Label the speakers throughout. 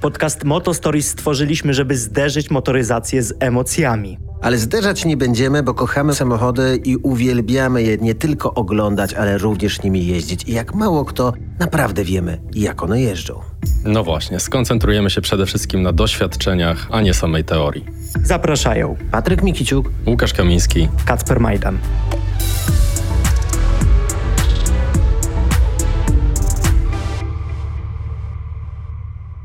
Speaker 1: Podcast Moto Stories stworzyliśmy, żeby zderzyć motoryzację z emocjami.
Speaker 2: Ale zderzać nie będziemy, bo kochamy samochody i uwielbiamy je nie tylko oglądać, ale również nimi jeździć. I jak mało kto, naprawdę wiemy, jak one jeżdżą.
Speaker 3: No właśnie, skoncentrujemy się przede wszystkim na doświadczeniach, a nie samej teorii.
Speaker 1: Zapraszają
Speaker 2: Patryk Mikiciuk,
Speaker 3: Łukasz Kamiński,
Speaker 1: Kacper Majdan.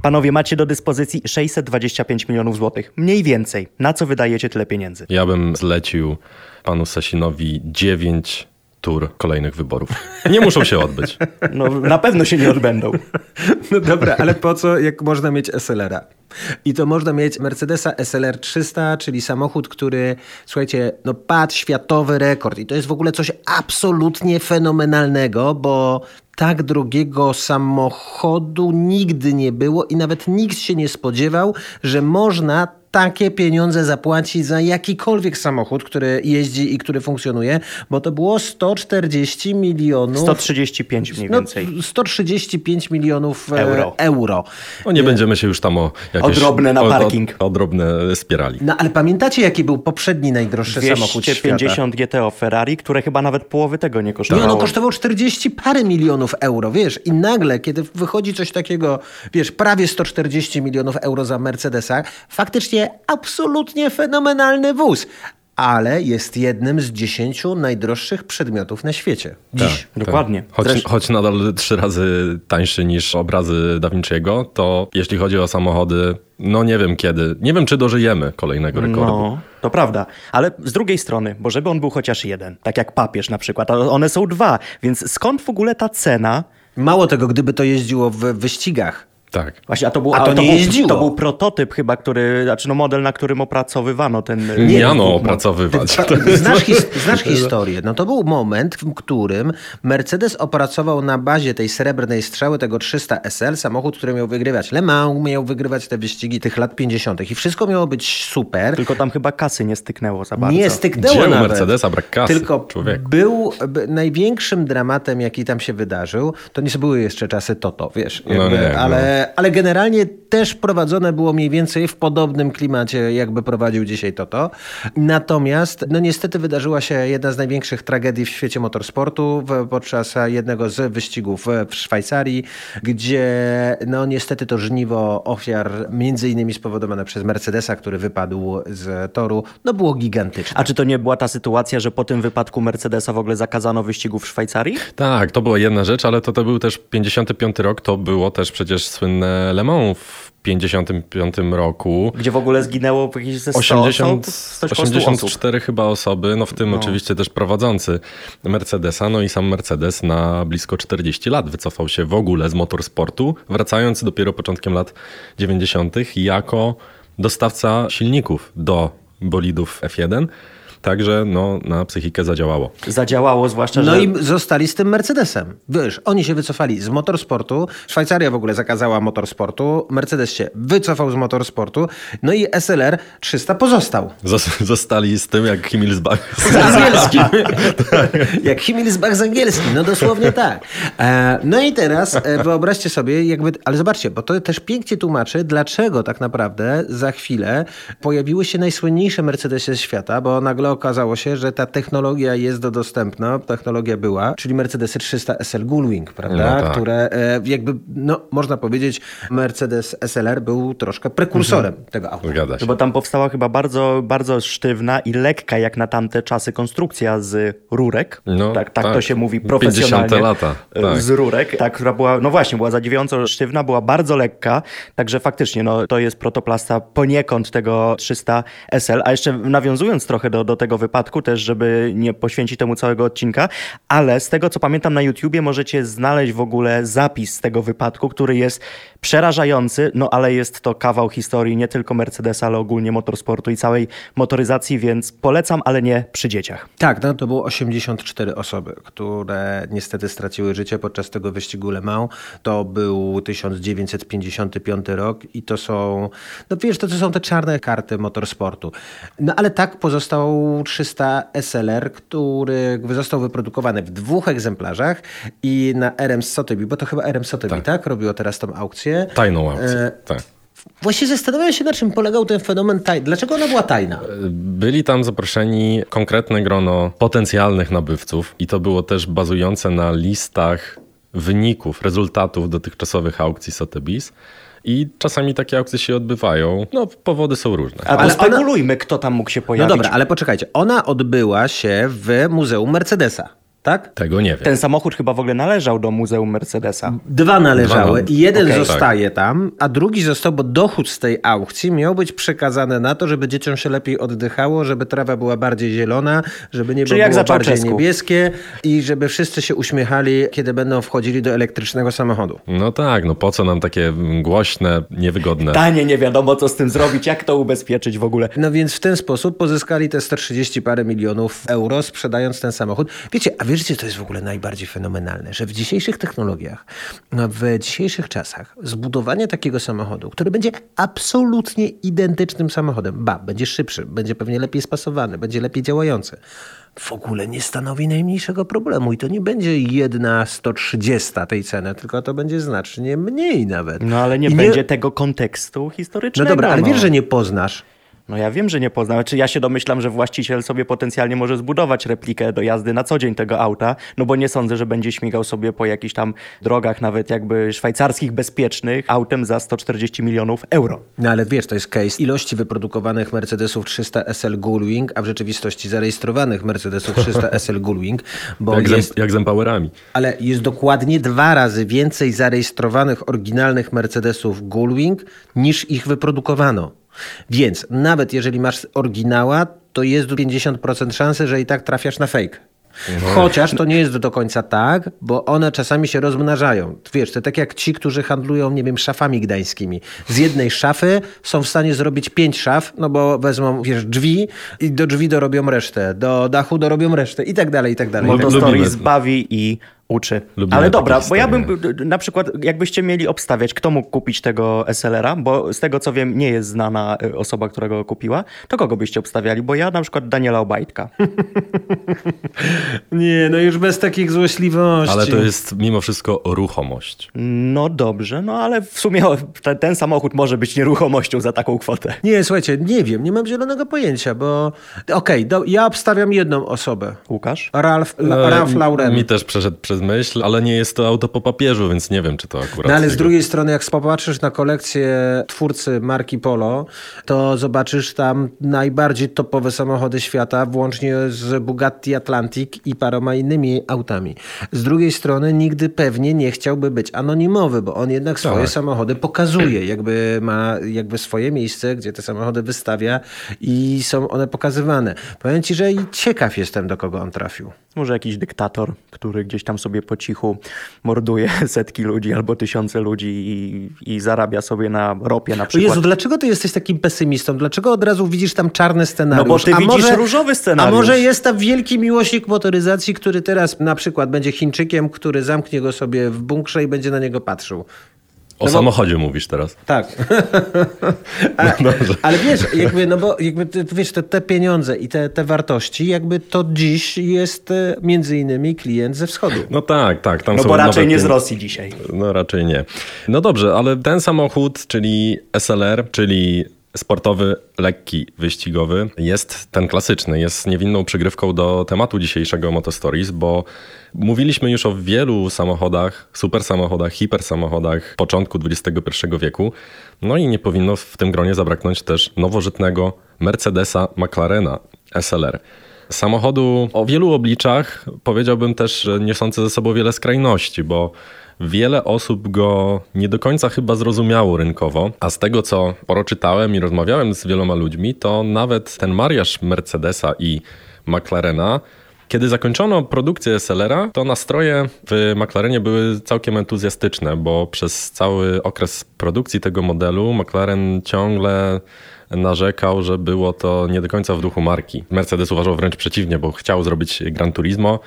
Speaker 1: Panowie, macie do dyspozycji 625 milionów złotych. Mniej więcej. Na co wydajecie tyle pieniędzy?
Speaker 3: ja bym zlecił panu Sasinowi dziewięć tur kolejnych wyborów. Nie muszą się odbyć.
Speaker 1: No, na pewno się nie odbędą.
Speaker 2: No dobra, ale po co, jak można mieć SLR-a? I to można mieć Mercedesa SLR 300, czyli samochód, który, słuchajcie, no padł światowy rekord. I to jest w ogóle coś absolutnie fenomenalnego, bo tak drogiego samochodu nigdy nie było i nawet nikt się nie spodziewał, że można takie pieniądze zapłacić za jakikolwiek samochód, który jeździ i który funkcjonuje, bo to było 140 milionów.
Speaker 1: 135 mniej
Speaker 2: No,
Speaker 1: więcej.
Speaker 2: 135 milionów e,
Speaker 1: Euro.
Speaker 2: euro.
Speaker 3: No nie będziemy się już tam o jakieś...
Speaker 1: O drobne na
Speaker 3: o- o-
Speaker 1: parking.
Speaker 3: O, drobne spierali.
Speaker 2: No ale pamiętacie, jaki był poprzedni najdroższy samochód świata?
Speaker 1: 250 GTO Ferrari, które chyba nawet połowy tego nie
Speaker 2: I
Speaker 1: kosztowało.
Speaker 2: ono kosztowało 40 parę milionów euro, wiesz, i nagle, kiedy wychodzi coś takiego, wiesz, prawie 140 milionów euro za Mercedesa, faktycznie absolutnie fenomenalny wóz, ale jest jednym z 10 najdroższych przedmiotów na świecie. Dziś.
Speaker 3: Tak,
Speaker 1: Dokładnie.
Speaker 3: tak. Choć, choć nadal trzy razy tańszy niż obrazy Da Vinci'ego, to jeśli chodzi o samochody, no nie wiem kiedy. Nie wiem, czy dożyjemy kolejnego rekordu.
Speaker 1: No, to prawda. Ale z drugiej strony, bo żeby on był chociaż jeden, tak jak papież na przykład, a one są dwa, więc skąd w ogóle ta cena?
Speaker 2: Mało tego, gdyby to jeździło w wyścigach.
Speaker 3: Tak.
Speaker 1: Właśnie, a to był,
Speaker 2: A to
Speaker 1: ale
Speaker 2: nie
Speaker 1: był. To był prototyp chyba, który, znaczy no model, na którym opracowywano ten...
Speaker 3: Nie,
Speaker 1: ten-
Speaker 3: no, opracowywać.
Speaker 2: Znasz, his znasz historię. No to był moment, w którym Mercedes opracował na bazie tej srebrnej strzały, tego 300 SL, samochód, który miał wygrywać Le Mans, miał wygrywać te wyścigi tych lat 50. I wszystko miało być super.
Speaker 1: Tylko tam chyba kasy nie styknęło za bardzo.
Speaker 2: Nie styknęło
Speaker 3: Dzieło
Speaker 2: nawet.
Speaker 3: Mercedesa, brak kasy,
Speaker 2: Tylko
Speaker 3: człowieku.
Speaker 2: był największym dramatem, jaki tam się wydarzył. To nie były jeszcze czasy Toto, wiesz.
Speaker 3: No
Speaker 2: jakby,
Speaker 3: nie, no.
Speaker 2: ale, ale generalnie też prowadzone było mniej więcej w podobnym klimacie, jakby prowadził dzisiaj Toto. Natomiast, no niestety wydarzyła się jedna z największych tragedii w świecie motorsportu podczas jednego z wyścigów w Szwajcarii, gdzie no niestety to żniwo ofiar, między innymi spowodowane przez Mercedesa, który wypadł z toru, no było gigantyczne.
Speaker 1: A czy to nie była ta sytuacja, że po tym wypadku Mercedesa w ogóle zakazano wyścigów w Szwajcarii?
Speaker 3: Tak, to była jedna rzecz, ale to, to był też 55 rok, to było też przecież słynne Le Mans w 55 roku.
Speaker 1: Gdzie w ogóle zginęło jakieś ze 100
Speaker 3: 80,
Speaker 1: osób? Coś koło 100 osób.
Speaker 3: 84 chyba osoby, no w tym oczywiście też prowadzący Mercedesa, no i sam Mercedes na blisko 40 lat wycofał się w ogóle z motorsportu, wracając dopiero początkiem lat 90. jako dostawca silników do bolidów F1. Także no, na psychikę zadziałało.
Speaker 1: Zadziałało, zwłaszcza,
Speaker 2: No
Speaker 1: że...
Speaker 2: i zostali z tym Mercedesem. Wiesz, oni się wycofali z motorsportu, Szwajcaria w ogóle zakazała motorsportu, Mercedes się wycofał z motorsportu, no i SLR 300 pozostał.
Speaker 3: Zos- Zostali z tym jak Himmelsbach.
Speaker 2: Z angielskim. Jak Himmelsbach z angielskim, no dosłownie tak. E, no i teraz e, wyobraźcie sobie, jakby, ale zobaczcie, bo to też pięknie tłumaczy, dlaczego tak naprawdę za chwilę pojawiły się najsłynniejsze Mercedesy świata, bo nagle okazało się, że ta technologia jest do dostępna, technologia była, czyli Mercedesy 300 SL Gullwing, prawda,
Speaker 3: No tak.
Speaker 2: które e, jakby, no można powiedzieć, Mercedes SLR był troszkę prekursorem tego auta.
Speaker 3: Zgadza się.
Speaker 1: Bo tam powstała chyba bardzo, bardzo sztywna i lekka jak na tamte czasy konstrukcja z rurek.
Speaker 3: No,
Speaker 1: tak, tak,
Speaker 3: tak.
Speaker 1: to się mówi
Speaker 3: 50
Speaker 1: profesjonalnie.
Speaker 3: lata, tak.
Speaker 1: Z rurek. Tak, która była, no właśnie, była zadziwiająco sztywna, była bardzo lekka. Także faktycznie, no to jest protoplasta poniekąd tego 300 SL. A jeszcze nawiązując trochę do, do tego wypadku, też żeby nie poświęcić temu całego odcinka, ale z tego co pamiętam na YouTubie możecie znaleźć w ogóle zapis tego wypadku, który jest przerażający, no ale jest to kawał historii nie tylko Mercedesa, ale ogólnie motorsportu i całej motoryzacji, więc polecam, ale nie przy dzieciach.
Speaker 2: Tak, no to było 84 osoby, które niestety straciły życie podczas tego wyścigu Le Mans. To był 1955 rok i to są, no wiesz, to, to są te czarne karty motorsportu. No ale tak pozostał Muzeu 300 SLR, który został wyprodukowany w dwóch egzemplarzach i na RM Sotheby, bo to chyba RM Sotheby, tak. tak? Robiło teraz tą aukcję.
Speaker 3: Tajną aukcję, e... tak.
Speaker 2: Właśnie zastanawiam się, na czym polegał ten fenomen tajny. Dlaczego ona była tajna?
Speaker 3: Byli tam zaproszeni konkretne grono potencjalnych nabywców i to było też bazujące na listach wyników, rezultatów dotychczasowych aukcji Sotheby's. I czasami takie aukcje się odbywają. No, powody są różne.
Speaker 1: Ale spekulujmy, ona... kto tam mógł się pojawić.
Speaker 2: No dobra, ale poczekajcie. Ona odbyła się w Muzeum Mercedesa tak?
Speaker 3: Tego nie wiem.
Speaker 1: Ten samochód chyba w ogóle należał do Muzeum Mercedesa.
Speaker 2: Dwa należały Dwa. i jeden okay, zostaje tak. tam, a drugi został, bo dochód z tej aukcji miał być przekazany na to, żeby dzieciom się lepiej oddychało, żeby trawa była bardziej zielona, żeby niebo było bardziej niebieskie i żeby wszyscy się uśmiechali, kiedy będą wchodzili do elektrycznego samochodu.
Speaker 3: No tak, no po co nam takie głośne, niewygodne.
Speaker 1: Tanie, nie wiadomo co z tym zrobić, jak to ubezpieczyć w ogóle.
Speaker 2: No więc w ten sposób pozyskali te 130 parę milionów euro, sprzedając ten samochód. Wiecie, a wiecie, to jest w ogóle najbardziej fenomenalne, że w dzisiejszych technologiach, no, w dzisiejszych czasach zbudowanie takiego samochodu, który będzie absolutnie identycznym samochodem, ba, będzie szybszy, będzie pewnie lepiej spasowany, będzie lepiej działający, w ogóle nie stanowi najmniejszego problemu i to nie będzie jedna 130 tej ceny, tylko to będzie znacznie mniej nawet.
Speaker 1: No ale nie I będzie nie... tego kontekstu historycznego.
Speaker 2: No dobra, ale no. wiesz, że nie poznasz
Speaker 1: no ja wiem, że nie poznam. Czy ja się domyślam, że właściciel sobie potencjalnie może zbudować replikę do jazdy na co dzień tego auta, no bo nie sądzę, że będzie śmigał sobie po jakichś tam drogach, nawet jakby szwajcarskich, bezpiecznych, autem za 140 milionów euro.
Speaker 2: No ale wiesz, to jest case ilości wyprodukowanych Mercedesów 300 SL Gullwing, a w rzeczywistości zarejestrowanych Mercedesów 300 SL Gullwing.
Speaker 3: Bo jak, jest, z, jak z Empowerami.
Speaker 2: Ale jest dokładnie dwa razy więcej zarejestrowanych oryginalnych Mercedesów Gullwing niż ich wyprodukowano. Więc nawet jeżeli masz oryginała, to jest 50% szansy, że i tak trafiasz na fake. No. Chociaż to nie jest do końca tak, bo one czasami się rozmnażają. Wiesz, to tak jak ci, którzy handlują, nie wiem, szafami gdańskimi. Z jednej szafy są w stanie zrobić pięć szaf, no bo wezmą, wiesz, drzwi i do drzwi dorobią resztę, do dachu dorobią resztę i tak dalej, i tak dalej.
Speaker 1: Moto Stories bawi i uczy. Lubimy Ale dobra, bo ja bym na przykład, jakbyście mieli obstawiać, kto mógł kupić tego SLR-a, bo z tego co wiem, nie jest znana y, osoba, która go kupiła, to kogo byście obstawiali? Bo ja na przykład Daniela Obajtka.
Speaker 2: nie, no już bez takich złośliwości.
Speaker 3: Ale to jest mimo wszystko ruchomość.
Speaker 1: No dobrze, no ale w sumie ten, ten samochód może być nieruchomością za taką kwotę.
Speaker 2: Nie, słuchajcie, nie wiem, nie mam zielonego pojęcia, bo okej, okay, ja obstawiam jedną osobę.
Speaker 1: Łukasz?
Speaker 2: Ralf, no, Ralf Lauren.
Speaker 3: Mi też przeszedł przez przez myśl, ale nie jest to auto po papieżu, więc nie wiem, czy to akurat...
Speaker 2: No ale z drugiej strony, jak popatrzysz na kolekcję twórcy marki Polo, to zobaczysz tam najbardziej topowe samochody świata, włącznie z Bugatti Atlantic i paroma innymi autami. Z drugiej strony nigdy pewnie nie chciałby być anonimowy, bo on jednak swoje tak. samochody pokazuje, jakby ma jakby swoje miejsce, gdzie te samochody wystawia i są one pokazywane. Powiem ci, że i ciekaw jestem, do kogo on trafił.
Speaker 1: Może jakiś dyktator, który gdzieś tam sobie po cichu morduje setki ludzi albo tysiące ludzi i, i zarabia sobie na ropie na przykład.
Speaker 2: Jezu, dlaczego ty jesteś takim pesymistą? Dlaczego od razu widzisz tam czarny scenariusz?
Speaker 1: No bo ty a widzisz może, różowy scenariusz.
Speaker 2: A może jest tam wielki miłośnik motoryzacji, który teraz na przykład będzie Chińczykiem, który zamknie go sobie w bunkrze i będzie na niego patrzył.
Speaker 3: O no samochodzie mówisz teraz.
Speaker 2: Tak. A, no ale wiesz, jakby, no bo jakby, wiesz, te, te pieniądze i te, te wartości, jakby to dziś jest e, między innymi klient ze wschodu.
Speaker 3: No tak, tak.
Speaker 1: Tam no bo raczej nie z Rosji dzisiaj.
Speaker 3: No raczej nie. No dobrze, ale ten samochód, czyli SLR, czyli sportowy, lekki, wyścigowy jest ten klasyczny, jest niewinną przygrywką do tematu dzisiejszego Motostories, bo mówiliśmy już o wielu samochodach, super samochodach, hiper samochodach początku XXI wieku, no i nie powinno w tym gronie zabraknąć też nowożytnego Mercedesa McLarena SLR. Samochodu o wielu obliczach, powiedziałbym też niosący ze sobą wiele skrajności, bo Wiele osób go nie do końca chyba zrozumiało rynkowo, a z tego co poroczytałem i rozmawiałem z wieloma ludźmi, to nawet ten mariaż Mercedesa i McLarena kiedy zakończono produkcję SLR-a, to nastroje w McLarenie były całkiem entuzjastyczne, bo przez cały okres produkcji tego modelu McLaren ciągle narzekał, że było to nie do końca w duchu marki. Mercedes uważał wręcz przeciwnie, bo chciał zrobić Gran Turismo,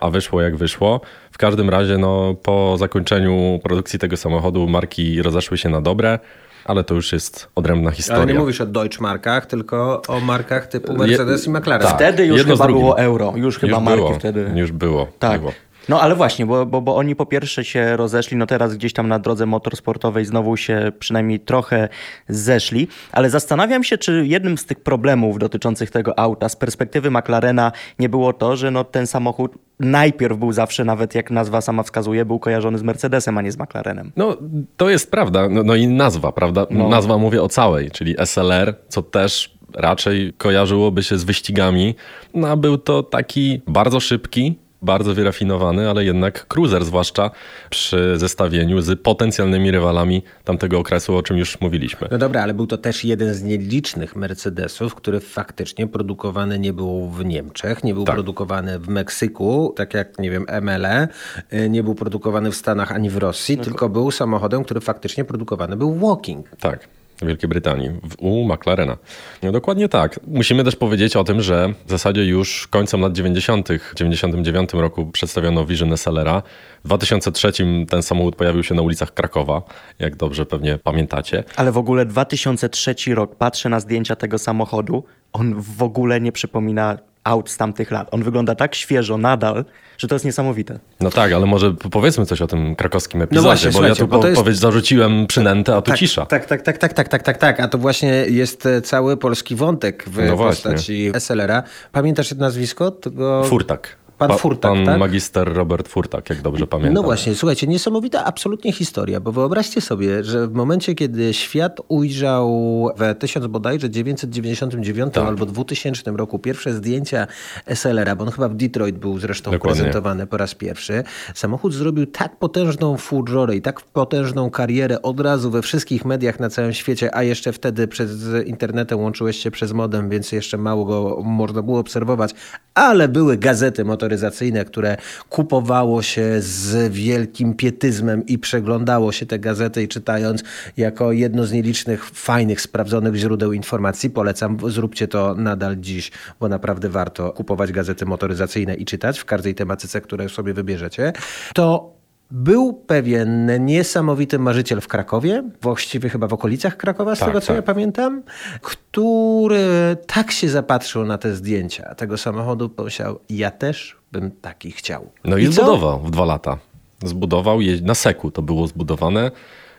Speaker 3: a wyszło jak wyszło. W każdym razie no, po zakończeniu produkcji tego samochodu marki rozeszły się na dobre, ale to już jest odrębna historia.
Speaker 2: Ale nie mówisz o Deutschmarkach, tylko o markach typu Mercedes
Speaker 3: Je,
Speaker 2: i McLaren.
Speaker 3: Tak,
Speaker 1: Wtedy już
Speaker 3: jedno
Speaker 1: chyba było euro. Już chyba
Speaker 3: już
Speaker 1: marki
Speaker 3: było,
Speaker 1: wtedy.
Speaker 3: Już było.
Speaker 1: Tak.
Speaker 3: było.
Speaker 1: No ale właśnie, bo, bo, bo oni po pierwsze się rozeszli, no teraz gdzieś tam na drodze motorsportowej znowu się przynajmniej trochę zeszli, ale zastanawiam się, czy jednym z tych problemów dotyczących tego auta z perspektywy McLarena nie było to, że no ten samochód najpierw był zawsze, nawet jak nazwa sama wskazuje, był kojarzony z Mercedesem, a nie z McLarenem.
Speaker 3: No, to jest prawda. No, no i nazwa, prawda?
Speaker 1: No.
Speaker 3: Nazwa mówię o całej, czyli SLR, co też raczej kojarzyłoby się z wyścigami. No, a był to taki bardzo szybki, bardzo wyrafinowany, ale jednak cruiser, zwłaszcza przy zestawieniu z potencjalnymi rywalami tamtego okresu, o czym już mówiliśmy.
Speaker 2: No dobra, ale był to też jeden z nielicznych Mercedesów, który faktycznie produkowany nie był w Niemczech, nie był
Speaker 3: Tak.
Speaker 2: produkowany w Meksyku, tak jak, nie wiem, MLE, y, nie był produkowany w Stanach ani w Rosji, tylko był samochodem, który faktycznie produkowany był w Walking.
Speaker 3: Tak, Wielkiej Brytanii, u McLarena. No dokładnie tak. Musimy też powiedzieć o tym, że w zasadzie już końcem lat 90., w 99 roku przedstawiono Vision SLR-a. W 2003 ten samochód pojawił się na ulicach Krakowa, jak dobrze pewnie pamiętacie.
Speaker 1: Ale w ogóle 2003 rok, patrzę na zdjęcia tego samochodu, on w ogóle nie przypomina aut z tamtych lat. On wygląda tak świeżo nadal, że to jest niesamowite.
Speaker 3: No tak, ale może po- powiedzmy coś o tym krakowskim epizodzie,
Speaker 2: właśnie,
Speaker 3: bo ja tu
Speaker 2: bo to
Speaker 3: po,
Speaker 2: jest-
Speaker 3: powiedz, zarzuciłem przynętę, a tu cisza.
Speaker 2: Tak, tak, tak, tak, tak, tak, tak, tak. A to właśnie jest e, cały polski wątek w
Speaker 3: No
Speaker 2: postaci SLR-a. Pamiętasz nazwisko tego?
Speaker 3: Furtak.
Speaker 2: Pan
Speaker 3: Pa-
Speaker 2: Furtak,
Speaker 3: Pan
Speaker 2: tak?
Speaker 3: magister Robert Furtak, jak dobrze pamiętam.
Speaker 2: No właśnie, słuchajcie, niesamowita absolutnie historia, bo wyobraźcie sobie, że w momencie, kiedy świat ujrzał w 1000 bodajże 999
Speaker 3: Tak.
Speaker 2: albo 2000 roku pierwsze zdjęcia SLR-a, bo on chyba w Detroit był zresztą
Speaker 3: Dokładnie.
Speaker 2: prezentowany po raz pierwszy, samochód zrobił tak potężną furorę i tak potężną karierę od razu we wszystkich mediach na całym świecie, a jeszcze wtedy przez internetem łączyłeś się przez modem, więc jeszcze mało go można było obserwować, ale były gazety motoryzacyjne, które kupowało się z wielkim pietyzmem i przeglądało się te gazety i czytając jako jedno z nielicznych fajnych, sprawdzonych źródeł informacji. Polecam, zróbcie to nadal dziś, bo naprawdę warto kupować gazety motoryzacyjne i czytać w każdej tematyce, które sobie wybierzecie. To był pewien niesamowity marzyciel w Krakowie, właściwie chyba w okolicach Krakowa, z
Speaker 3: Tak,
Speaker 2: tego co
Speaker 3: tak.
Speaker 2: ja pamiętam, który tak się zapatrzył na te zdjęcia tego samochodu, pomyślał, ja też bym taki chciał.
Speaker 3: No i,
Speaker 2: co?
Speaker 3: zbudował w dwa lata. Zbudował na seku, to było zbudowane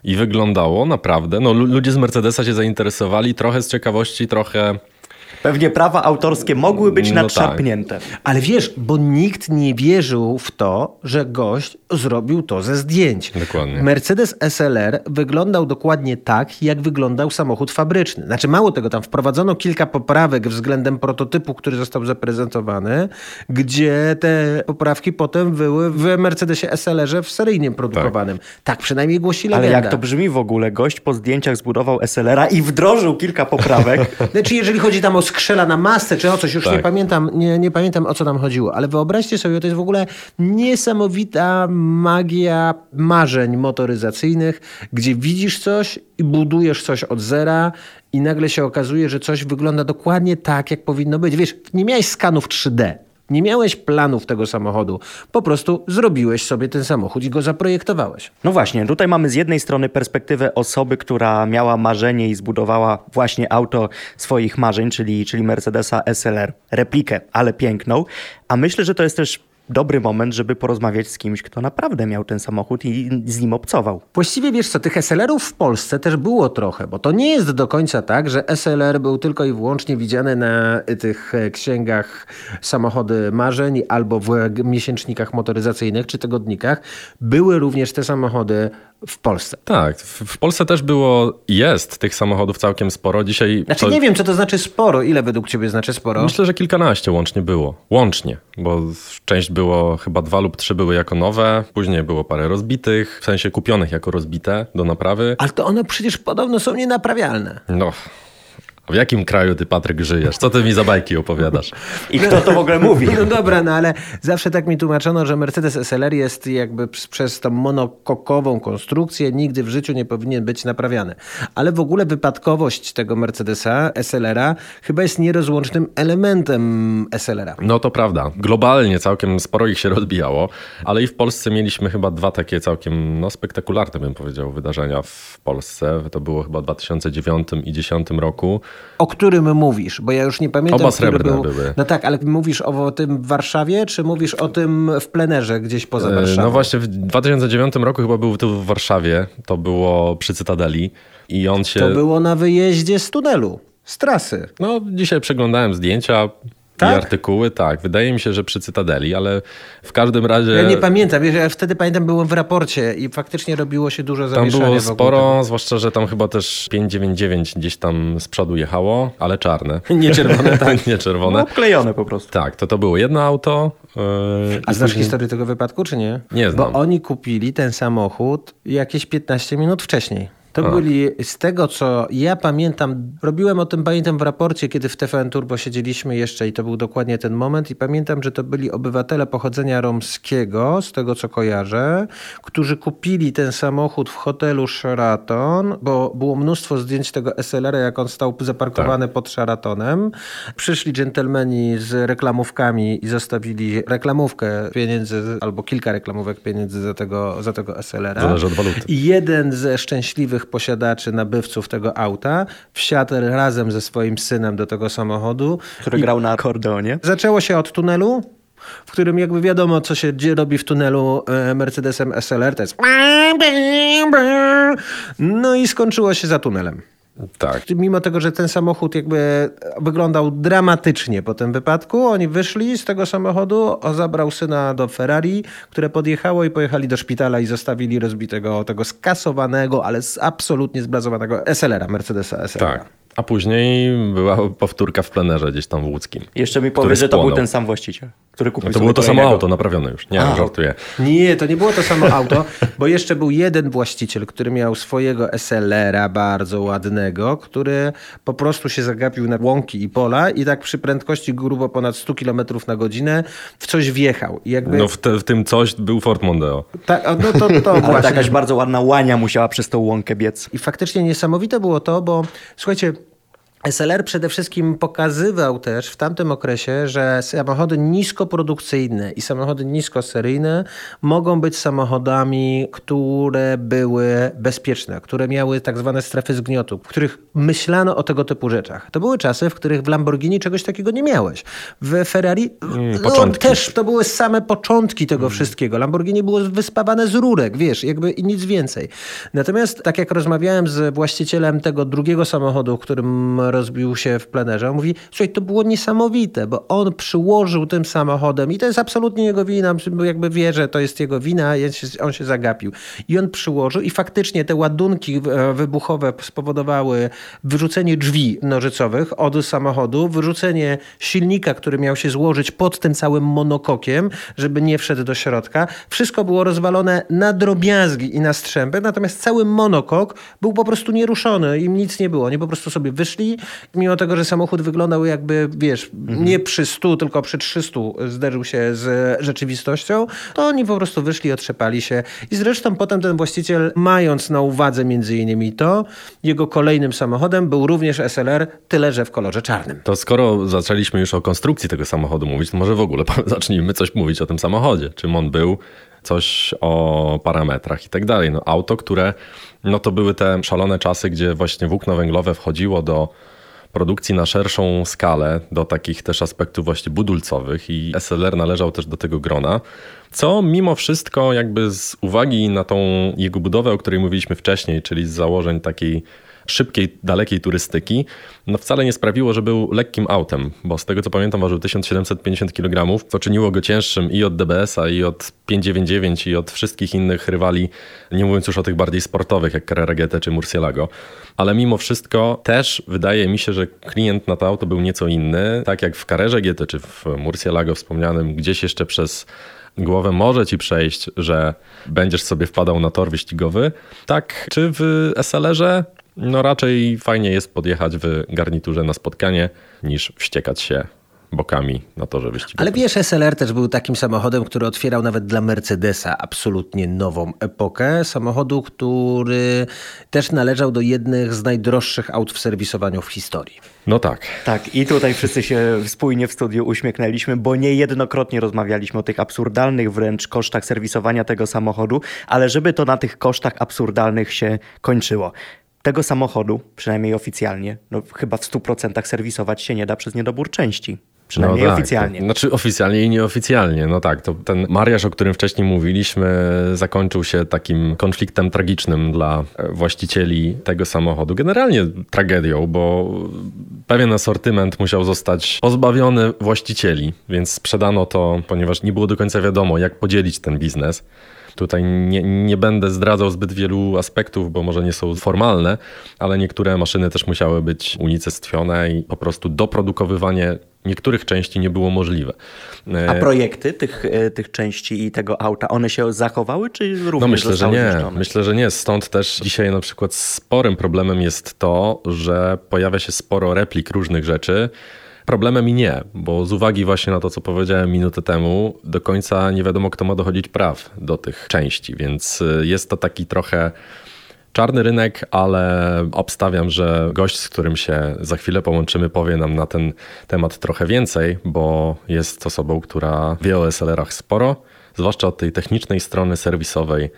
Speaker 3: i wyglądało naprawdę. No, lu- ludzie z Mercedesa się zainteresowali trochę z ciekawości, trochę.
Speaker 1: Pewnie prawa autorskie mogły być
Speaker 3: No tak.
Speaker 1: nadszarpnięte.
Speaker 2: Ale wiesz, bo nikt nie wierzył w to, że gość zrobił to ze zdjęć.
Speaker 3: Dokładnie.
Speaker 2: Mercedes SLR wyglądał dokładnie tak, jak wyglądał samochód fabryczny. Znaczy mało tego, tam wprowadzono kilka poprawek względem prototypu, który został zaprezentowany, gdzie te poprawki potem były w Mercedesie SLR-ze w seryjnym produkowanym. Tak, przynajmniej głosi legenda.
Speaker 1: Ale jak to brzmi w ogóle? Gość po zdjęciach zbudował SLR-a i wdrożył kilka poprawek.
Speaker 2: Znaczy, jeżeli chodzi tam o skrzela na masce, czy o coś, już
Speaker 3: Tak.
Speaker 2: nie pamiętam, nie, nie pamiętam o co tam chodziło, ale wyobraźcie sobie, to jest w ogóle niesamowita magia marzeń motoryzacyjnych, gdzie widzisz coś i budujesz coś od zera i nagle się okazuje, że coś wygląda dokładnie tak, jak powinno być. Wiesz, nie miałeś skanów 3D. Nie miałeś planów tego samochodu. Po prostu zrobiłeś sobie ten samochód i go zaprojektowałeś.
Speaker 1: No właśnie, tutaj mamy z jednej strony perspektywę osoby, która miała marzenie i zbudowała właśnie auto swoich marzeń, czyli, czyli Mercedesa SLR, replikę, ale piękną. A myślę, że to jest też dobry moment, żeby porozmawiać z kimś, kto naprawdę miał ten samochód i z nim obcował.
Speaker 2: Właściwie wiesz co, tych SLR-ów w Polsce też było trochę, bo to nie jest do końca tak, że SLR był tylko i wyłącznie widziany na tych e, księgach samochody marzeń albo w miesięcznikach motoryzacyjnych czy tygodnikach. Były również te samochody w Polsce.
Speaker 3: Tak, w, Polsce też było, jest tych samochodów całkiem sporo. Dzisiaj.
Speaker 2: Znaczy
Speaker 3: to-
Speaker 2: nie wiem, co to znaczy sporo. Ile według ciebie znaczy sporo?
Speaker 3: Myślę, że kilkanaście łącznie było. Łącznie, bo część było, chyba dwa lub trzy były jako nowe, później było parę rozbitych, w sensie kupionych jako rozbite do naprawy.
Speaker 2: Ale to one przecież podobno są nienaprawialne.
Speaker 3: No, W jakim kraju ty, Patryk, żyjesz? Co ty mi za bajki opowiadasz?
Speaker 1: I kto to w ogóle mówi?
Speaker 2: No dobra, no ale zawsze tak mi tłumaczono, że Mercedes SLR jest jakby przez tą monokokową konstrukcję nigdy w życiu nie powinien być naprawiany. Ale w ogóle wypadkowość tego Mercedesa SLR-a chyba jest nierozłącznym elementem SLR-a.
Speaker 3: No to prawda. Globalnie całkiem sporo ich się rozbijało, ale i w Polsce mieliśmy chyba dwa takie całkiem no, spektakularne, bym powiedział, wydarzenia w Polsce. To było chyba w 2009 i 2010 roku.
Speaker 2: O którym mówisz? Bo ja już nie pamiętam.
Speaker 3: Oba srebrne
Speaker 2: był...
Speaker 3: były.
Speaker 2: No tak, ale mówisz o tym w Warszawie, czy mówisz o tym w plenerze gdzieś poza Warszawą?
Speaker 3: No właśnie w 2009 roku chyba był tu w Warszawie. To było przy Cytadeli i on się...
Speaker 2: To było na wyjeździe z tunelu, z trasy.
Speaker 3: No dzisiaj przeglądałem zdjęcia
Speaker 2: Tak?
Speaker 3: i artykuły, tak. Wydaje mi się, że przy Cytadeli, ale w każdym razie...
Speaker 2: Ja nie pamiętam, wiesz, ja wtedy pamiętam, byłem w raporcie i faktycznie robiło się dużo
Speaker 3: Tam
Speaker 2: zamieszania
Speaker 3: było
Speaker 2: wokół
Speaker 3: sporo, zwłaszcza, że tam chyba też 599 gdzieś tam z przodu jechało, ale czarne.
Speaker 2: Nie czerwone, tak.
Speaker 3: nie
Speaker 1: No,
Speaker 3: czerwone.
Speaker 1: obklejone po prostu.
Speaker 3: Tak, to to było jedno auto. Yy,
Speaker 2: A znasz
Speaker 3: później-
Speaker 2: historię tego wypadku, czy nie?
Speaker 3: Nie znam.
Speaker 2: Bo oni kupili ten samochód jakieś 15 minut wcześniej. To
Speaker 3: A.
Speaker 2: byli, z tego co ja pamiętam, robiłem o tym, pamiętam w raporcie, kiedy w TVN Turbo siedzieliśmy jeszcze i to był dokładnie ten moment i pamiętam, że to byli obywatele pochodzenia romskiego, z tego co kojarzę, którzy kupili ten samochód w hotelu Sheraton, bo było mnóstwo zdjęć tego SLR-a, jak on stał zaparkowany
Speaker 3: Tak.
Speaker 2: pod Sheratonem. Przyszli dżentelmeni z reklamówkami i zostawili reklamówkę pieniędzy, albo kilka reklamówek pieniędzy za tego, za tego SLR-a.
Speaker 3: Zależy od waluty.
Speaker 2: I jeden ze szczęśliwych posiadaczy, nabywców tego auta wsiadł razem ze swoim synem do tego samochodu.
Speaker 1: Który grał na akordeonie.
Speaker 2: Zaczęło się od tunelu, w którym jakby wiadomo, co się dzieje, robi w tunelu e, Mercedesem SLR. To jest... No i skończyło się za tunelem.
Speaker 3: Tak.
Speaker 2: Mimo tego, że ten samochód jakby wyglądał dramatycznie po tym wypadku, oni wyszli z tego samochodu, zabrał syna do Ferrari, które podjechało i pojechali do szpitala i zostawili rozbitego, tego skasowanego, ale absolutnie zblazowanego SLR-a, Mercedesa SLR.
Speaker 3: Tak. A później była powtórka w plenerze gdzieś tam w łódzkim.
Speaker 1: Jeszcze mi powie, że to był ten sam właściciel, który kupił
Speaker 3: No to było to samo auto naprawione już. Nie,
Speaker 1: A,
Speaker 3: żartuję.
Speaker 2: Nie, to nie było to samo auto, bo jeszcze był jeden właściciel, który miał swojego SLR-a bardzo ładnego, który po prostu się zagapił na łąki i pola i tak przy prędkości grubo ponad 100 km na godzinę w coś wjechał. Jakby
Speaker 3: No w, te, w tym coś był Ford Mondeo.
Speaker 2: ta, no to, to
Speaker 1: Ale jakaś bardzo ładna łania musiała przez tą łąkę biec.
Speaker 2: I faktycznie niesamowite było to, bo słuchajcie, SLR przede wszystkim pokazywał też w tamtym okresie, że samochody niskoprodukcyjne i samochody niskoseryjne mogą być samochodami, które były bezpieczne, które miały tak zwane strefy zgniotu, w których myślano o tego typu rzeczach. To były czasy, w których w Lamborghini czegoś takiego nie miałeś. W Ferrari no,
Speaker 3: początki.
Speaker 2: też to były same początki tego wszystkiego. Lamborghini było wyspawane z rurek, wiesz, jakby i nic więcej. Natomiast tak jak rozmawiałem z właścicielem tego drugiego samochodu, którym rozbił się w plenerze, on mówi, słuchaj, to było niesamowite, bo on przyłożył tym samochodem i to jest absolutnie jego wina, jakby wie, że to jest jego wina, on się zagapił. I on przyłożył i faktycznie te ładunki e, wybuchowe spowodowały wyrzucenie drzwi nożycowych od samochodu, wyrzucenie silnika, który miał się złożyć pod tym całym monokokiem, żeby nie wszedł do środka. Wszystko było rozwalone na drobiazgi i na strzępy, natomiast cały monokok był po prostu nieruszony, im nic nie było. Oni po prostu sobie wyszli, mimo tego, że samochód wyglądał jakby, wiesz, nie przy 100, tylko przy 300 zderzył się z rzeczywistością, to oni po prostu wyszli, otrzepali się i zresztą potem ten właściciel, mając na uwadze między innymi to, jego kolejnym samochodem był również SLR, tyle że w kolorze czarnym.
Speaker 3: To skoro zaczęliśmy już o konstrukcji tego samochodu mówić, to może w ogóle zacznijmy coś mówić o tym samochodzie. Czym on był, coś o parametrach i tak dalej. No auto, które, no to były te szalone czasy, gdzie właśnie włókno węglowe wchodziło do produkcji na szerszą skalę, do takich też aspektów właśnie budulcowych i SLR należał też do tego grona, co mimo wszystko jakby z uwagi na tą jego budowę, o której mówiliśmy wcześniej, czyli z założeń takiej szybkiej, dalekiej turystyki, no wcale nie sprawiło, że był lekkim autem, bo z tego co pamiętam ważył 1750 kg, co czyniło go cięższym i od DBS-a, i od 599, i od wszystkich innych rywali, nie mówiąc już o tych bardziej sportowych, jak Carrera czy Murcielago. Ale mimo wszystko też wydaje mi się, że klient na to auto był nieco inny, tak jak w Carrerze GT czy w Murcielago wspomnianym, gdzieś jeszcze przez głowę może ci przejść, że będziesz sobie wpadał na tor wyścigowy. Tak, czy w SLR-ze No raczej fajnie jest podjechać w garniturze na spotkanie niż wściekać się bokami na torze wyścigowym.
Speaker 2: Ale wiesz, SLR też był takim samochodem, który otwierał nawet dla Mercedesa absolutnie nową epokę. Samochodu, który też należał do jednych z najdroższych aut w serwisowaniu w historii.
Speaker 3: No tak.
Speaker 1: Tak, i tutaj wszyscy się spójnie w studiu uśmiechnęliśmy, bo niejednokrotnie rozmawialiśmy o tych absurdalnych wręcz kosztach serwisowania tego samochodu, ale żeby to na tych kosztach absurdalnych się kończyło tego samochodu, przynajmniej oficjalnie, no chyba w 100% serwisować się nie da przez niedobór części. Przynajmniej
Speaker 3: no tak,
Speaker 1: oficjalnie.
Speaker 3: Znaczy oficjalnie i nieoficjalnie. No tak, to ten mariaż, o którym wcześniej mówiliśmy, zakończył się takim konfliktem tragicznym dla właścicieli tego samochodu. Generalnie tragedią, bo pewien asortyment musiał zostać pozbawiony właścicieli, więc sprzedano to, ponieważ nie było do końca wiadomo, jak podzielić ten biznes. Tutaj nie, nie będę zdradzał zbyt wielu aspektów, bo może nie są formalne, ale niektóre maszyny też musiały być unicestwione i po prostu doprodukowywanie niektórych części nie było możliwe.
Speaker 1: A projekty tych, e, tych części i tego auta, one się zachowały, czy również
Speaker 3: No myślę, że nie.
Speaker 1: Zniszczone?
Speaker 3: Myślę, że nie. Stąd też dzisiaj na przykład sporym problemem jest to, że pojawia się sporo replik różnych rzeczy, Problemem i nie, bo z uwagi właśnie na to, co powiedziałem minutę temu, do końca nie wiadomo, kto ma dochodzić praw do tych części, więc y, jest to taki trochę czarny rynek, ale obstawiam, że gość, z którym się za chwilę połączymy, powie nam na ten temat trochę więcej, bo jest osobą, która wie o SLR-ach sporo, zwłaszcza od tej technicznej strony serwisowej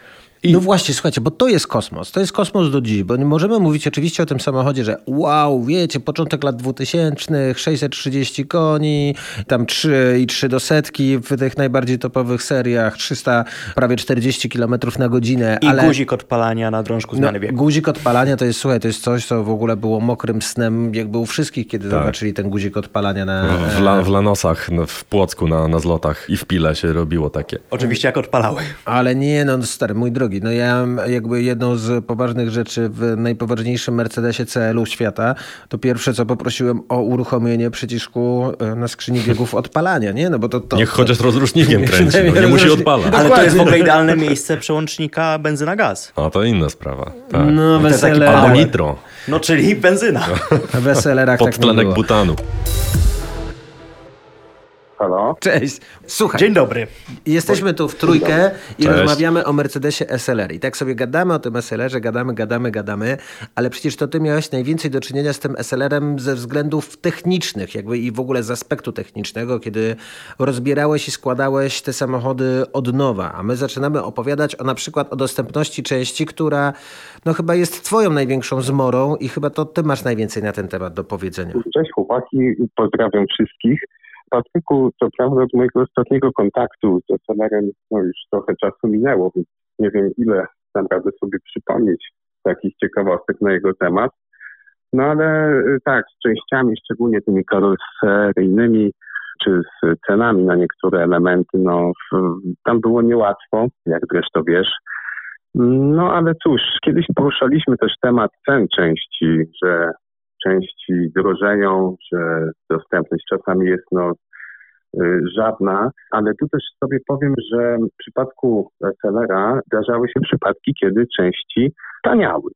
Speaker 2: i... No właśnie, słuchajcie, bo to jest kosmos. To jest kosmos do dziś, bo nie możemy mówić oczywiście o tym samochodzie, że wow, wiecie, początek lat 2000, 630 koni, tam 3 i 3 do setki w tych najbardziej topowych seriach, 300, prawie 40 km na godzinę.
Speaker 1: I ale... guzik odpalania na drążku zmiany no.
Speaker 2: Guzik odpalania to jest, słuchaj, to jest coś, co w ogóle było mokrym snem jakby u wszystkich, kiedy tak. zobaczyli ten guzik odpalania na...
Speaker 3: W, la, w Lanosach, w Płocku na, na zlotach i w Pile się robiło takie.
Speaker 1: Oczywiście jak odpalały.
Speaker 2: Ale nie, no stary, mój drogi, drogi. No ja jakby jedną z poważnych rzeczy w najpoważniejszym Mercedesie CL-u świata, to pierwsze co poprosiłem o uruchomienie przycisku e, na skrzyni biegów odpalania, nie? No bo to, to
Speaker 3: Niech chociaż rozrusznikiem kręci, no, nie musi odpalać.
Speaker 1: Ale to jest w ogóle idealne miejsce przełącznika benzyna-gaz.
Speaker 3: A to inna sprawa. Tak.
Speaker 2: No, wesele...
Speaker 3: Albo nitro.
Speaker 1: No czyli benzyna.
Speaker 2: W SLR-ach
Speaker 3: Podtlenek
Speaker 2: tak
Speaker 3: butanu.
Speaker 4: Halo?
Speaker 2: Cześć. Słuchaj.
Speaker 1: Dzień dobry.
Speaker 2: Jesteśmy tu w trójkę i Cześć. rozmawiamy o Mercedesie SLR. I tak sobie gadamy o tym SLR-ze, gadamy, gadamy, gadamy, ale przecież to ty miałeś najwięcej do czynienia z tym SLR-em ze względów technicznych, jakby i w ogóle z aspektu technicznego, kiedy rozbierałeś i składałeś te samochody od nowa. A my zaczynamy opowiadać o na przykład o dostępności części, która no chyba jest twoją największą zmorą i chyba to ty masz najwięcej na ten temat do powiedzenia.
Speaker 4: Cześć chłopaki, pozdrawiam wszystkich. Patryku, co prawda od mojego ostatniego kontaktu z Celerem no już trochę czasu minęło, więc nie wiem ile dam radę sobie przypomnieć takich ciekawostek na jego temat. No ale y, tak, z częściami, szczególnie tymi karoseryjnymi, czy z cenami na niektóre elementy, no tam było niełatwo, jak zresztą wiesz. No ale cóż, kiedyś poruszaliśmy też temat cen części, że części drożeją, że dostępność czasami jest no, y, żadna, ale tu też sobie powiem, że w przypadku Celera zdarzały się przypadki, kiedy części taniały.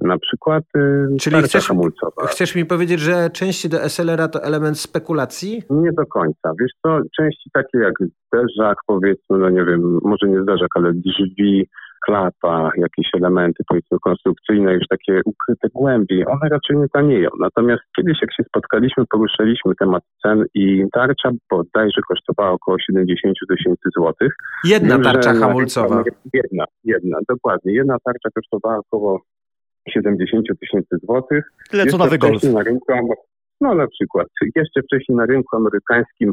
Speaker 4: Na przykład y,
Speaker 2: Czyli chcesz, hamulcowa. chcesz mi powiedzieć, że części do SLR-a to element spekulacji?
Speaker 4: Nie do końca. Wiesz co, części takie jak zderzak, powiedzmy, no nie wiem, może nie zderzak, ale drzwi, klapa, jakieś elementy powiedzmy konstrukcyjne, już takie ukryte głębiej, one raczej nie tanieją. Natomiast kiedyś jak się spotkaliśmy, poruszyliśmy temat cen i tarcza bodajże kosztowała około 70 tysięcy złotych.
Speaker 2: Jedna Wiem, tarcza hamulcowa.
Speaker 4: Jedna, jedna, dokładnie. Jedna tarcza kosztowała około 70 tysięcy złotych.
Speaker 1: Tyle co golf.
Speaker 4: Na rynku, no na przykład. Jeszcze wcześniej na rynku amerykańskim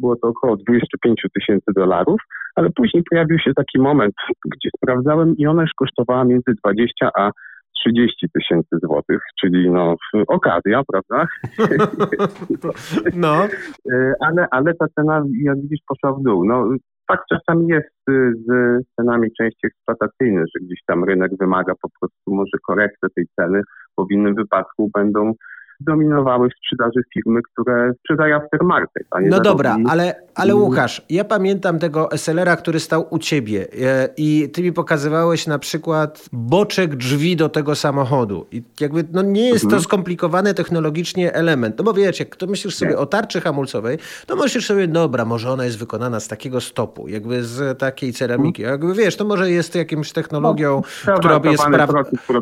Speaker 4: było to około 25 tysięcy dolarów, ale później pojawił się taki moment, gdzie sprawdzałem i ona już kosztowała między 20 a 30 tysięcy złotych, czyli no okazja, prawda?
Speaker 2: No.
Speaker 4: E, ale, ale ta cena, jak widzisz, poszła w dół. No, tak czasami jest z cenami części eksploatacyjnych, że gdzieś tam rynek wymaga po prostu może korekty tej ceny, bo w innym wypadku będą dominowały sprzedaży firmy, które sprzedają aftermarket. A nie
Speaker 2: no dobra, ale, ale Łukasz, ja pamiętam tego SLR-a, który stał u ciebie e, i ty mi pokazywałeś na przykład boczek drzwi do tego samochodu. I jakby no nie jest mhm. to skomplikowany technologicznie element. No bo wiecie, jak to myślisz sobie nie. o tarczy hamulcowej, to myślisz sobie, dobra, może ona jest wykonana z takiego stopu, jakby z takiej ceramiki. Mhm. Jakby wiesz, to może jest jakimś technologią, no, która jest pra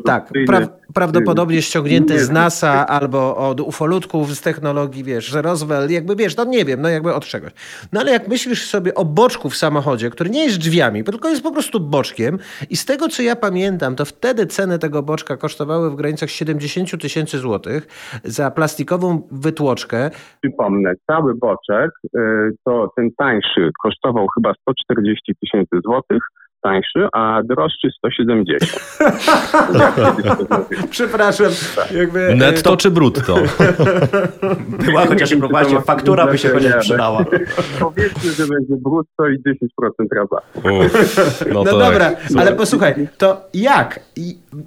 Speaker 2: tak, pra prawdopodobnie ściągnięty z NASA albo od ufolutków z technologii, wiesz, że Roswell, jakby wiesz, no nie wiem, no jakby od czegoś. No ale jak myślisz sobie o boczku w samochodzie, który nie jest drzwiami, tylko jest po prostu boczkiem i z tego, co ja pamiętam, to wtedy ceny tego boczka kosztowały w granicach 70 tysięcy złotych za plastikową wytłoczkę.
Speaker 4: Przypomnę, cały boczek, y, to ten tańszy kosztował chyba 140 tysięcy złotych, tańszy, a droższy 170.
Speaker 2: Przepraszam. Jakby,
Speaker 3: Netto to... czy brutto?
Speaker 1: Była chociaż właśnie faktura by się chociaż przydała.
Speaker 4: Powiedzmy, że będzie brutto i 10% rabatu.
Speaker 2: No, no dobra, ale posłuchaj, to jak?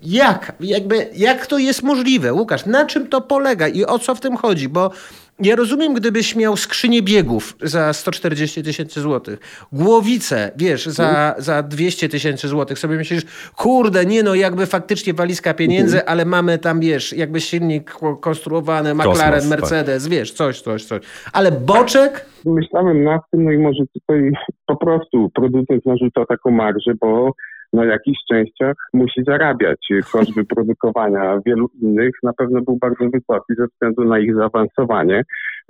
Speaker 2: Jak? Jakby, jak to jest możliwe? Łukasz, na czym to polega i o co w tym chodzi? Bo ja rozumiem, gdybyś miał skrzynię biegów za 140 tysięcy złotych, głowicę, wiesz, za, mhm. za 200 tysięcy złotych, sobie myślisz, kurde, nie no, jakby faktycznie walizka pieniędzy, mhm. ale mamy tam, wiesz, jakby silnik konstruowany, McLaren, Kosmos, tak. Mercedes, tak. wiesz, coś, coś, coś. Ale boczek?
Speaker 4: Myślałem nad tym, no i może tutaj po prostu producent narzuca taką marżę, bo na jakichś częściach musi zarabiać. Koszt wyprodukowania wielu innych na pewno był bardzo wysoki ze względu na ich zaawansowanie.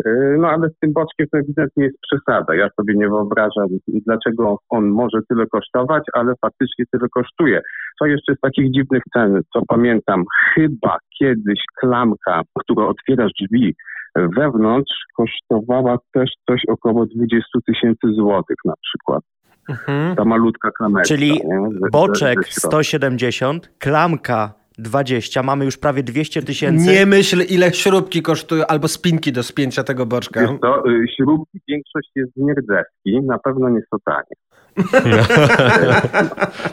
Speaker 4: E, no ale z tym boczkiem to ewidentnie jest przesada. Ja sobie nie wyobrażam, dlaczego on może tyle kosztować, ale faktycznie tyle kosztuje. Co jeszcze z takich dziwnych cen, co pamiętam, chyba kiedyś klamka, która otwierasz drzwi wewnątrz, kosztowała też coś około 20 tysięcy złotych na przykład. Mhm. Ta malutka klameczka.
Speaker 1: Czyli boczek 170, klamka 20, mamy już prawie 200 tysięcy.
Speaker 2: Nie myśl, ile śrubki kosztują, albo spinki do spięcia tego boczka.
Speaker 4: Wiesz to, y, śrubki, większość jest z nierdzewki, na pewno nie są tanie.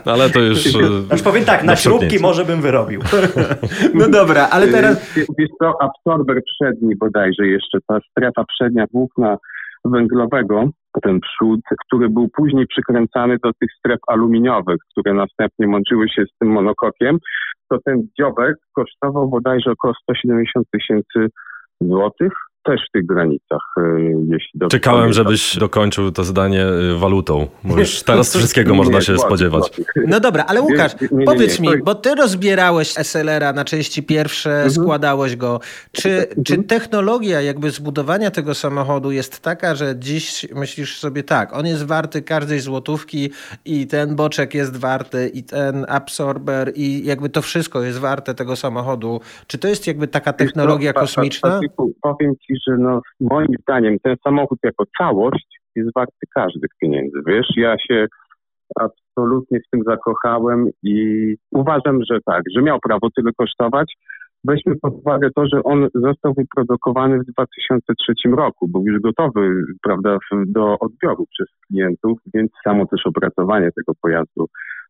Speaker 3: No, ale to już...
Speaker 1: Już powiem tak, na śrubki może bym wyrobił.
Speaker 2: No dobra, ale teraz...
Speaker 4: Wiesz co, absorber przedni bodajże jeszcze, ta strefa przednia włókna węglowego, ten przód, który był później przykręcany do tych stref aluminiowych, które następnie łączyły się z tym monokokiem, to ten dziobek kosztował bodajże około 170 tysięcy złotych też w tych granicach, e, jeśli dobrze
Speaker 3: Czekałem, pamiętam. żebyś dokończył to zdanie e, walutą, bo już teraz wszystkiego nie, można się nie, spodziewać.
Speaker 2: No dobra, ale Łukasz, nie, powiedz mi, bo ty rozbierałeś SLR-a na części pierwsze, mhm. składałeś go. Czy, mhm. czy technologia jakby zbudowania tego samochodu jest taka, że dziś myślisz sobie tak, on jest warty każdej złotówki i ten boczek jest warty i ten absorber i jakby to wszystko jest warte tego samochodu. Czy to jest jakby taka technologia kosmiczna?
Speaker 4: Powiem ci, że no, moim zdaniem ten samochód jako całość jest warty każdych pieniędzy. Wiesz, ja się absolutnie w tym zakochałem i uważam, że tak, że miał prawo tyle kosztować. Weźmy pod uwagę to, że on został wyprodukowany w 2003 roku, był już gotowy prawda, do odbioru przez klientów, więc samo też opracowanie tego pojazdu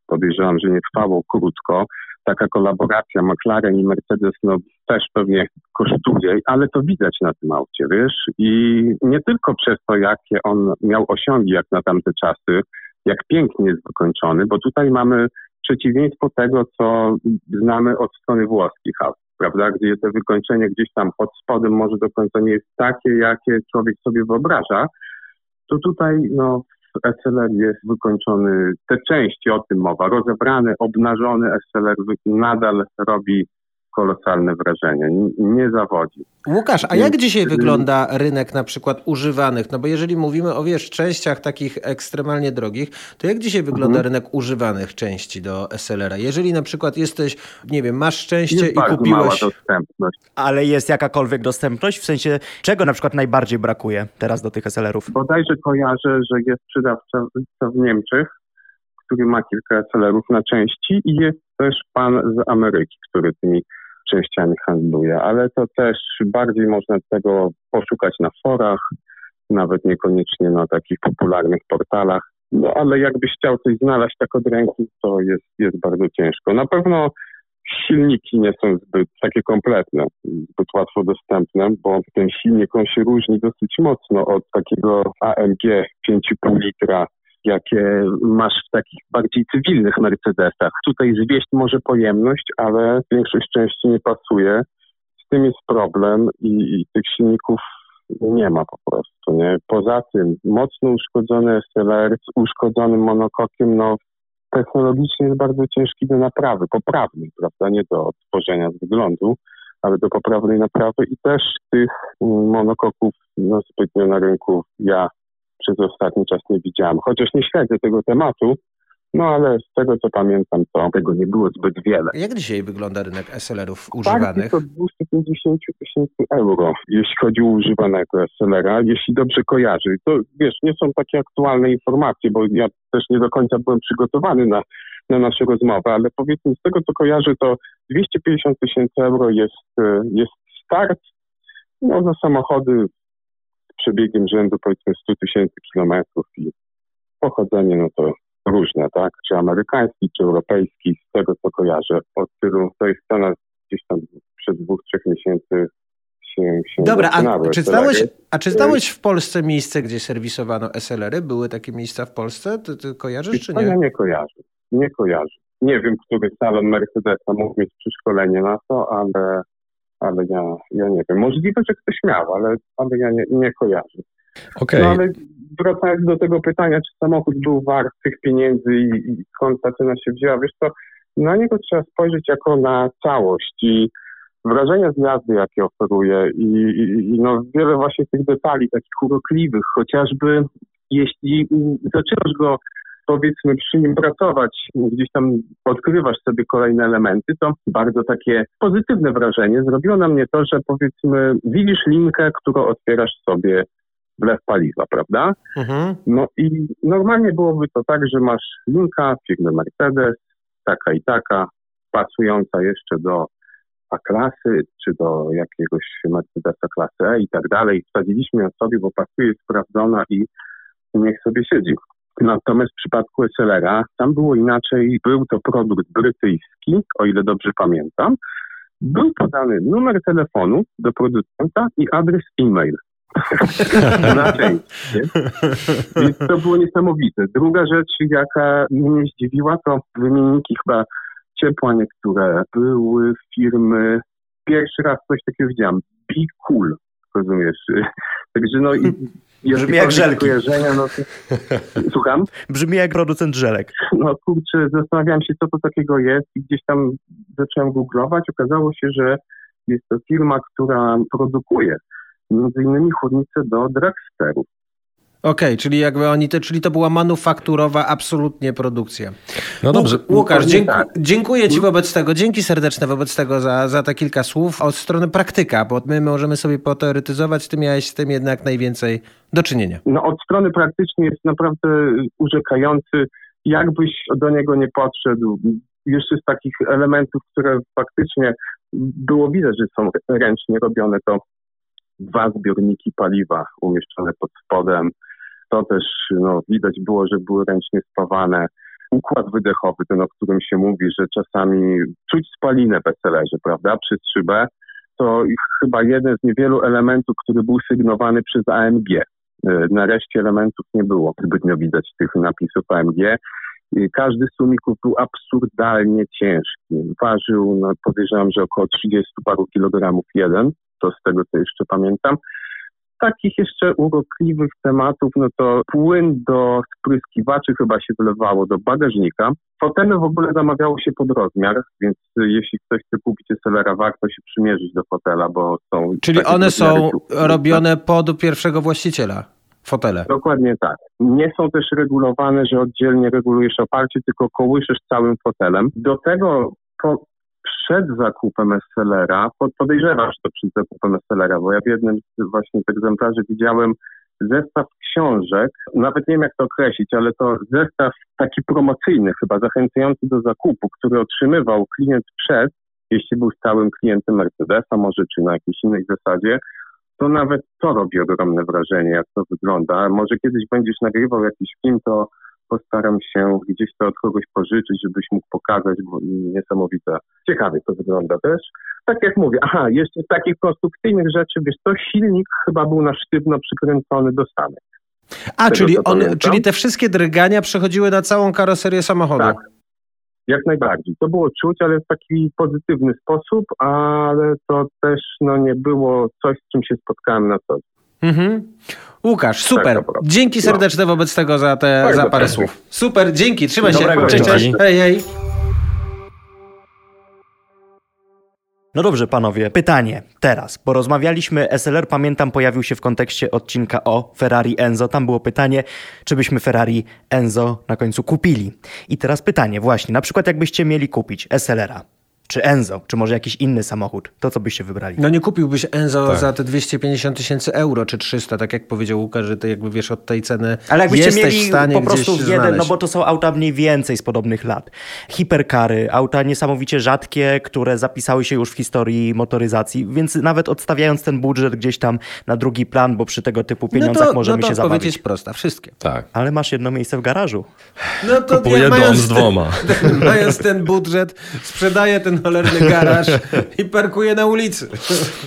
Speaker 4: podejrzewam, że nie trwało krótko taka kolaboracja McLaren i Mercedes no, też pewnie kosztuje, ale to widać na tym aucie, wiesz? I nie tylko przez to, jakie on miał osiągi jak na tamte czasy, jak pięknie jest wykończony, bo tutaj mamy przeciwieństwo tego, co znamy od strony włoskich aut, prawda? Gdzie te wykończenie gdzieś tam pod spodem może do końca nie jest takie, jakie człowiek sobie wyobraża, to tutaj no, SLR jest wykończony, te części, o tym mowa, rozebrany, obnażony SLR nadal robi kolosalne wrażenie, nie zawodzi.
Speaker 2: Łukasz, a jak dzisiaj wygląda rynek na przykład używanych? No bo jeżeli mówimy o wiesz, częściach takich ekstremalnie drogich, to jak dzisiaj wygląda mhm. rynek używanych części do SLR-a? Jeżeli na przykład jesteś, nie wiem, masz szczęście
Speaker 4: jest
Speaker 2: i kupiłeś... Mała
Speaker 4: dostępność.
Speaker 1: Ale jest jakakolwiek dostępność? W sensie czego na przykład najbardziej brakuje teraz do tych SLR-ów?
Speaker 4: Bodajże kojarzę, że jest sprzedawca w Niemczech, który ma kilka SLR-ów na części i jest też pan z Ameryki, który tymi częściami handluje, ale to też bardziej można tego poszukać na forach, nawet niekoniecznie na takich popularnych portalach. No ale jakbyś chciał coś znaleźć tak od ręki, to jest, jest bardzo ciężko. Na pewno silniki nie są zbyt takie kompletne, zbyt łatwo dostępne, bo ten silnik on się różni dosyć mocno od takiego AMG 5,5 litra, jakie masz w takich bardziej cywilnych Mercedesach. Tutaj zwieść może pojemność, ale większość części nie pasuje. Z tym jest problem i, i tych silników nie ma po prostu. Nie? Poza tym mocno uszkodzony SLR z uszkodzonym monokokiem, no technologicznie jest bardzo ciężki do naprawy, poprawnej, prawda, nie do odtworzenia z wyglądu, ale do poprawnej naprawy i też tych mm, monokoków no, zbytnio na rynku ja przez ostatni czas nie widziałem. Chociaż nie śledzę tego tematu, no ale z tego co pamiętam, to tego nie było zbyt wiele.
Speaker 2: Jak dzisiaj wygląda rynek SLR-ów używanych?
Speaker 4: Tak, to 250 tysięcy euro, jeśli chodzi o używanego SLR-a, jeśli dobrze kojarzy. To wiesz, nie są takie aktualne informacje, bo ja też nie do końca byłem przygotowany na, na naszą rozmowę, ale powiedzmy z tego co kojarzę, to 250 tysięcy euro jest, e, jest start no, za samochody przebiegiem rzędu powiedzmy 100 tysięcy kilometrów i pochodzenie, no to różne, tak? Czy amerykański, czy europejski, z tego co kojarzę. Od tylu, to jest cena gdzieś tam przed dwóch, trzech miesięcy się, się
Speaker 2: Dobra, a czy, znałeś, a czy znałeś w Polsce miejsce, gdzie serwisowano SLR-y? Były takie miejsca w Polsce? Ty, ty kojarzysz, czy nie?
Speaker 4: Ja nie kojarzę. Nie kojarzę. Nie wiem, który salon Mercedesa mógł mieć przeszkolenie na to, ale, ale ja, ja nie wiem. Możliwe, że ktoś miał, ale, ale ja nie, nie kojarzę.
Speaker 3: Okay. No ale
Speaker 4: wracając do tego pytania, czy samochód był wart tych pieniędzy i, i skąd ta cena się wzięła, wiesz co, na niego trzeba spojrzeć jako na całość i wrażenia z jazdy, jakie oferuje i, i, i no wiele właśnie tych detali takich urokliwych, chociażby jeśli zaczynasz go powiedzmy przy nim pracować, gdzieś tam odkrywasz sobie kolejne elementy, to bardzo takie pozytywne wrażenie zrobiło na mnie to, że powiedzmy widzisz linkę, którą otwierasz sobie wlew paliwa, prawda? Mhm. No i normalnie byłoby to tak, że masz linka firmy Mercedes, taka i taka, pasująca jeszcze do A-klasy, czy do jakiegoś Mercedesa klasy E i tak dalej. Wsadziliśmy ją sobie, bo pasuje, sprawdzona i niech sobie siedzi. Natomiast w przypadku SLR-a tam było inaczej. Był to produkt brytyjski, o ile dobrze pamiętam. Był podany numer telefonu do producenta i adres e-mail na części. Więc to było niesamowite. Druga rzecz, jaka mnie zdziwiła, to wymienniki chyba ciepła niektóre były firmy, pierwszy raz coś takiego widziałem, Be Cool, rozumiesz? Także no i
Speaker 1: Brzmi jak żelki.
Speaker 4: No to... Słucham?
Speaker 1: Brzmi jak producent żelek.
Speaker 4: No kurczę, zastanawiałem się, co to takiego jest i gdzieś tam zacząłem googlować. Okazało się, że jest to firma, która produkuje między innymi chłodnice do dragsterów.
Speaker 2: Okej, okay, czyli jakby oni, te, czyli to była manufakturowa absolutnie produkcja.
Speaker 3: No dobrze.
Speaker 2: Łukasz, tak. dziękuję Ci wobec tego, dzięki serdeczne wobec tego za, za te kilka słów. Od strony praktyka, bo my możemy sobie poteoretyzować, Ty miałeś z tym jednak najwięcej do czynienia.
Speaker 4: No od strony praktycznej jest naprawdę urzekający. Jakbyś do niego nie podszedł, jeszcze z takich elementów, które faktycznie było widać, że są ręcznie robione, to dwa zbiorniki paliwa umieszczone pod spodem. To też no, widać było, że były ręcznie spawane. Układ wydechowy, ten o którym się mówi, że czasami czuć spalinę w SLR-ze, prawda, przez szybę, to chyba jeden z niewielu elementów, który był sygnowany przez AMG. E, na reszcie elementów nie było zbytnio widać tych napisów AMG. Każdy z sumików był absurdalnie ciężki. Ważył, no, podejrzewam, że około 30 paru kilogramów jeden to z tego co jeszcze pamiętam. Takich jeszcze urokliwych tematów, no to płyn do spryskiwaczy chyba się wylewało do bagażnika. Fotele w ogóle zamawiało się pod rozmiar, więc jeśli ktoś chce kupić SLR, warto się przymierzyć do fotela, bo są...
Speaker 2: Czyli one są robione pod pierwszego właściciela? Fotele.
Speaker 4: Dokładnie tak. Nie są też regulowane, że oddzielnie regulujesz oparcie, tylko kołyszysz całym fotelem. Do tego po, przed zakupem SLR-a, podejrzewasz to przed zakupem SLR-a, bo ja w jednym z właśnie z egzemplarzy widziałem zestaw książek, nawet nie wiem jak to określić, ale to zestaw taki promocyjny chyba, zachęcający do zakupu, który otrzymywał klient przed, jeśli był stałym klientem Mercedesa może, czy na jakiejś innej zasadzie, to nawet to robi ogromne wrażenie, jak to wygląda. Może kiedyś będziesz nagrywał jakiś film, to postaram się gdzieś to od kogoś pożyczyć, żebyś mógł pokazać, bo niesamowite. Ciekawie to wygląda też. Tak jak mówię, aha, jeszcze z takich konstrukcyjnych rzeczy, wiesz, to silnik chyba był na sztywno przykręcony do stanek.
Speaker 2: A, czyli, on, czyli te wszystkie drgania przechodziły na całą karoserię samochodu?
Speaker 4: Tak, jak najbardziej. To było czuć, ale w taki pozytywny sposób, ale to też no, nie było coś, z czym się spotkałem na co dzień. Mhm.
Speaker 2: Łukasz, super. Tak, dzięki serdeczne no. wobec tego za te za parę słów. Super, dzięki, trzymaj Dobrego się. Cześć, cześć. Hej, hej.
Speaker 1: No dobrze, panowie, pytanie teraz, bo rozmawialiśmy, SLR pamiętam pojawił się w kontekście odcinka o Ferrari Enzo. Tam było pytanie, czy byśmy Ferrari Enzo na końcu kupili. I teraz pytanie, właśnie, na przykład jakbyście mieli kupić SLR-a, czy Enzo, czy może jakiś inny samochód, to co byście wybrali?
Speaker 2: No nie kupiłbyś Enzo tak. za te 250 tysięcy euro, czy 300, tak jak powiedział Łukasz, że ty jakby wiesz od tej ceny Ale jakbyście mieli w stanie po prostu jeden, znaleźć.
Speaker 1: no bo to są auta mniej więcej z podobnych lat. Hiperkary, auta niesamowicie rzadkie, które zapisały się już w historii motoryzacji, więc nawet odstawiając ten budżet gdzieś tam na drugi plan, bo przy tego typu pieniądzach no to, możemy no to się zabawić. powiedzieć
Speaker 2: prosta, wszystkie.
Speaker 3: Tak.
Speaker 1: Ale masz jedno miejsce w garażu.
Speaker 3: No to Kupuję dom z dwoma.
Speaker 2: Ten, mając ten budżet, sprzedaję ten ten cholerny garaż i parkuje na ulicy.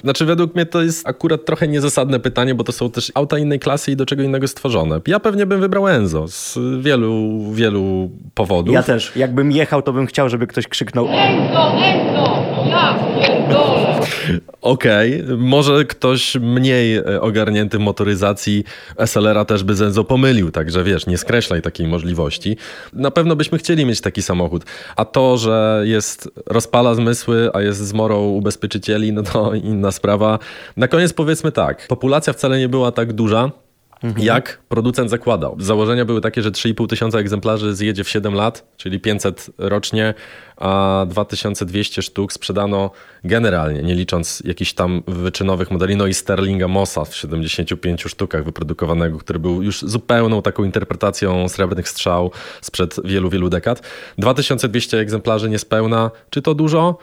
Speaker 3: Znaczy według mnie to jest akurat trochę niezasadne pytanie, bo to są też auta innej klasy i do czego innego stworzone. Ja pewnie bym wybrał Enzo z wielu, wielu powodów.
Speaker 1: Ja też. Jakbym jechał, to bym chciał, żeby ktoś krzyknął Enzo, Enzo.
Speaker 3: Okej, okay. może ktoś mniej e, ogarnięty w motoryzacji SLR-a też by z Enzo pomylił, także wiesz, nie skreślaj takiej możliwości. Na pewno byśmy chcieli mieć taki samochód, a to, że jest rozpala zmysły, a jest zmorą ubezpieczycieli, no to inna sprawa. Na koniec powiedzmy tak, populacja wcale nie była tak duża, Mhm. jak producent zakładał. Założenia były takie, że 3,5 tysiąca egzemplarzy zjedzie w 7 lat, czyli 500 rocznie, a 2200 sztuk sprzedano generalnie, nie licząc jakichś tam wyczynowych modeli. No i Sterlinga Mossa w 75 sztukach wyprodukowanego, który był już zupełną taką interpretacją srebrnych strzał sprzed wielu, wielu dekad. 2200 egzemplarzy niespełna. Czy to dużo?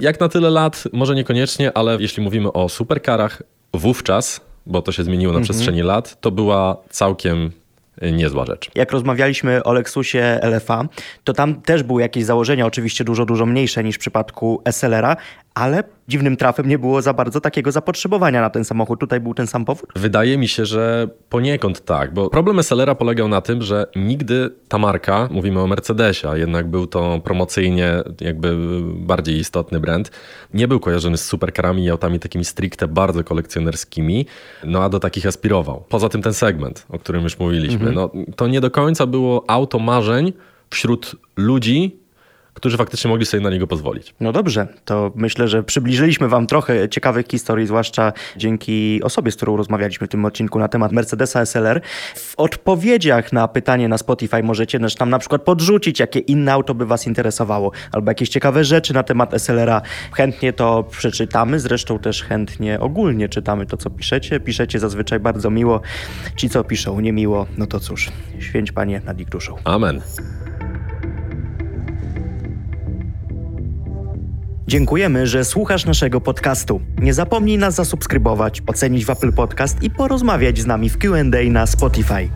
Speaker 3: Jak na tyle lat? Może niekoniecznie, ale jeśli mówimy o superkarach, wówczas bo to się zmieniło na mhm. przestrzeni lat, to była całkiem niezła rzecz.
Speaker 1: Jak rozmawialiśmy o Lexusie LFA, to tam też były jakieś założenia, oczywiście dużo, dużo mniejsze niż w przypadku SLR-a, ale dziwnym trafem nie było za bardzo takiego zapotrzebowania na ten samochód. Tutaj był ten sam powód?
Speaker 3: Wydaje mi się, że poniekąd tak, bo problem SLR-a polegał na tym, że nigdy ta marka, mówimy o Mercedesie, a jednak był to promocyjnie jakby bardziej istotny brand, nie był kojarzony z superkarami i autami takimi stricte bardzo kolekcjonerskimi, no a do takich aspirował. Poza tym ten segment, o którym już mówiliśmy, mhm. no to nie do końca było auto marzeń wśród ludzi, którzy faktycznie mogli sobie na niego pozwolić.
Speaker 1: No dobrze, to myślę, że przybliżyliśmy Wam trochę ciekawych historii, zwłaszcza dzięki osobie, z którą rozmawialiśmy w tym odcinku na temat Mercedesa SLR. W odpowiedziach na pytanie na Spotify możecie też tam na przykład podrzucić, jakie inne auto by Was interesowało, albo jakieś ciekawe rzeczy na temat SLR-a. Chętnie to przeczytamy, zresztą też chętnie ogólnie czytamy to, co piszecie. Piszecie zazwyczaj bardzo miło. Ci, co piszą niemiło, no to cóż, święć Panie nad ich duszą.
Speaker 3: Amen.
Speaker 1: Dziękujemy, że słuchasz naszego podcastu. Nie zapomnij nas zasubskrybować, ocenić w Apple Podcast i porozmawiać z nami w QA na Spotify.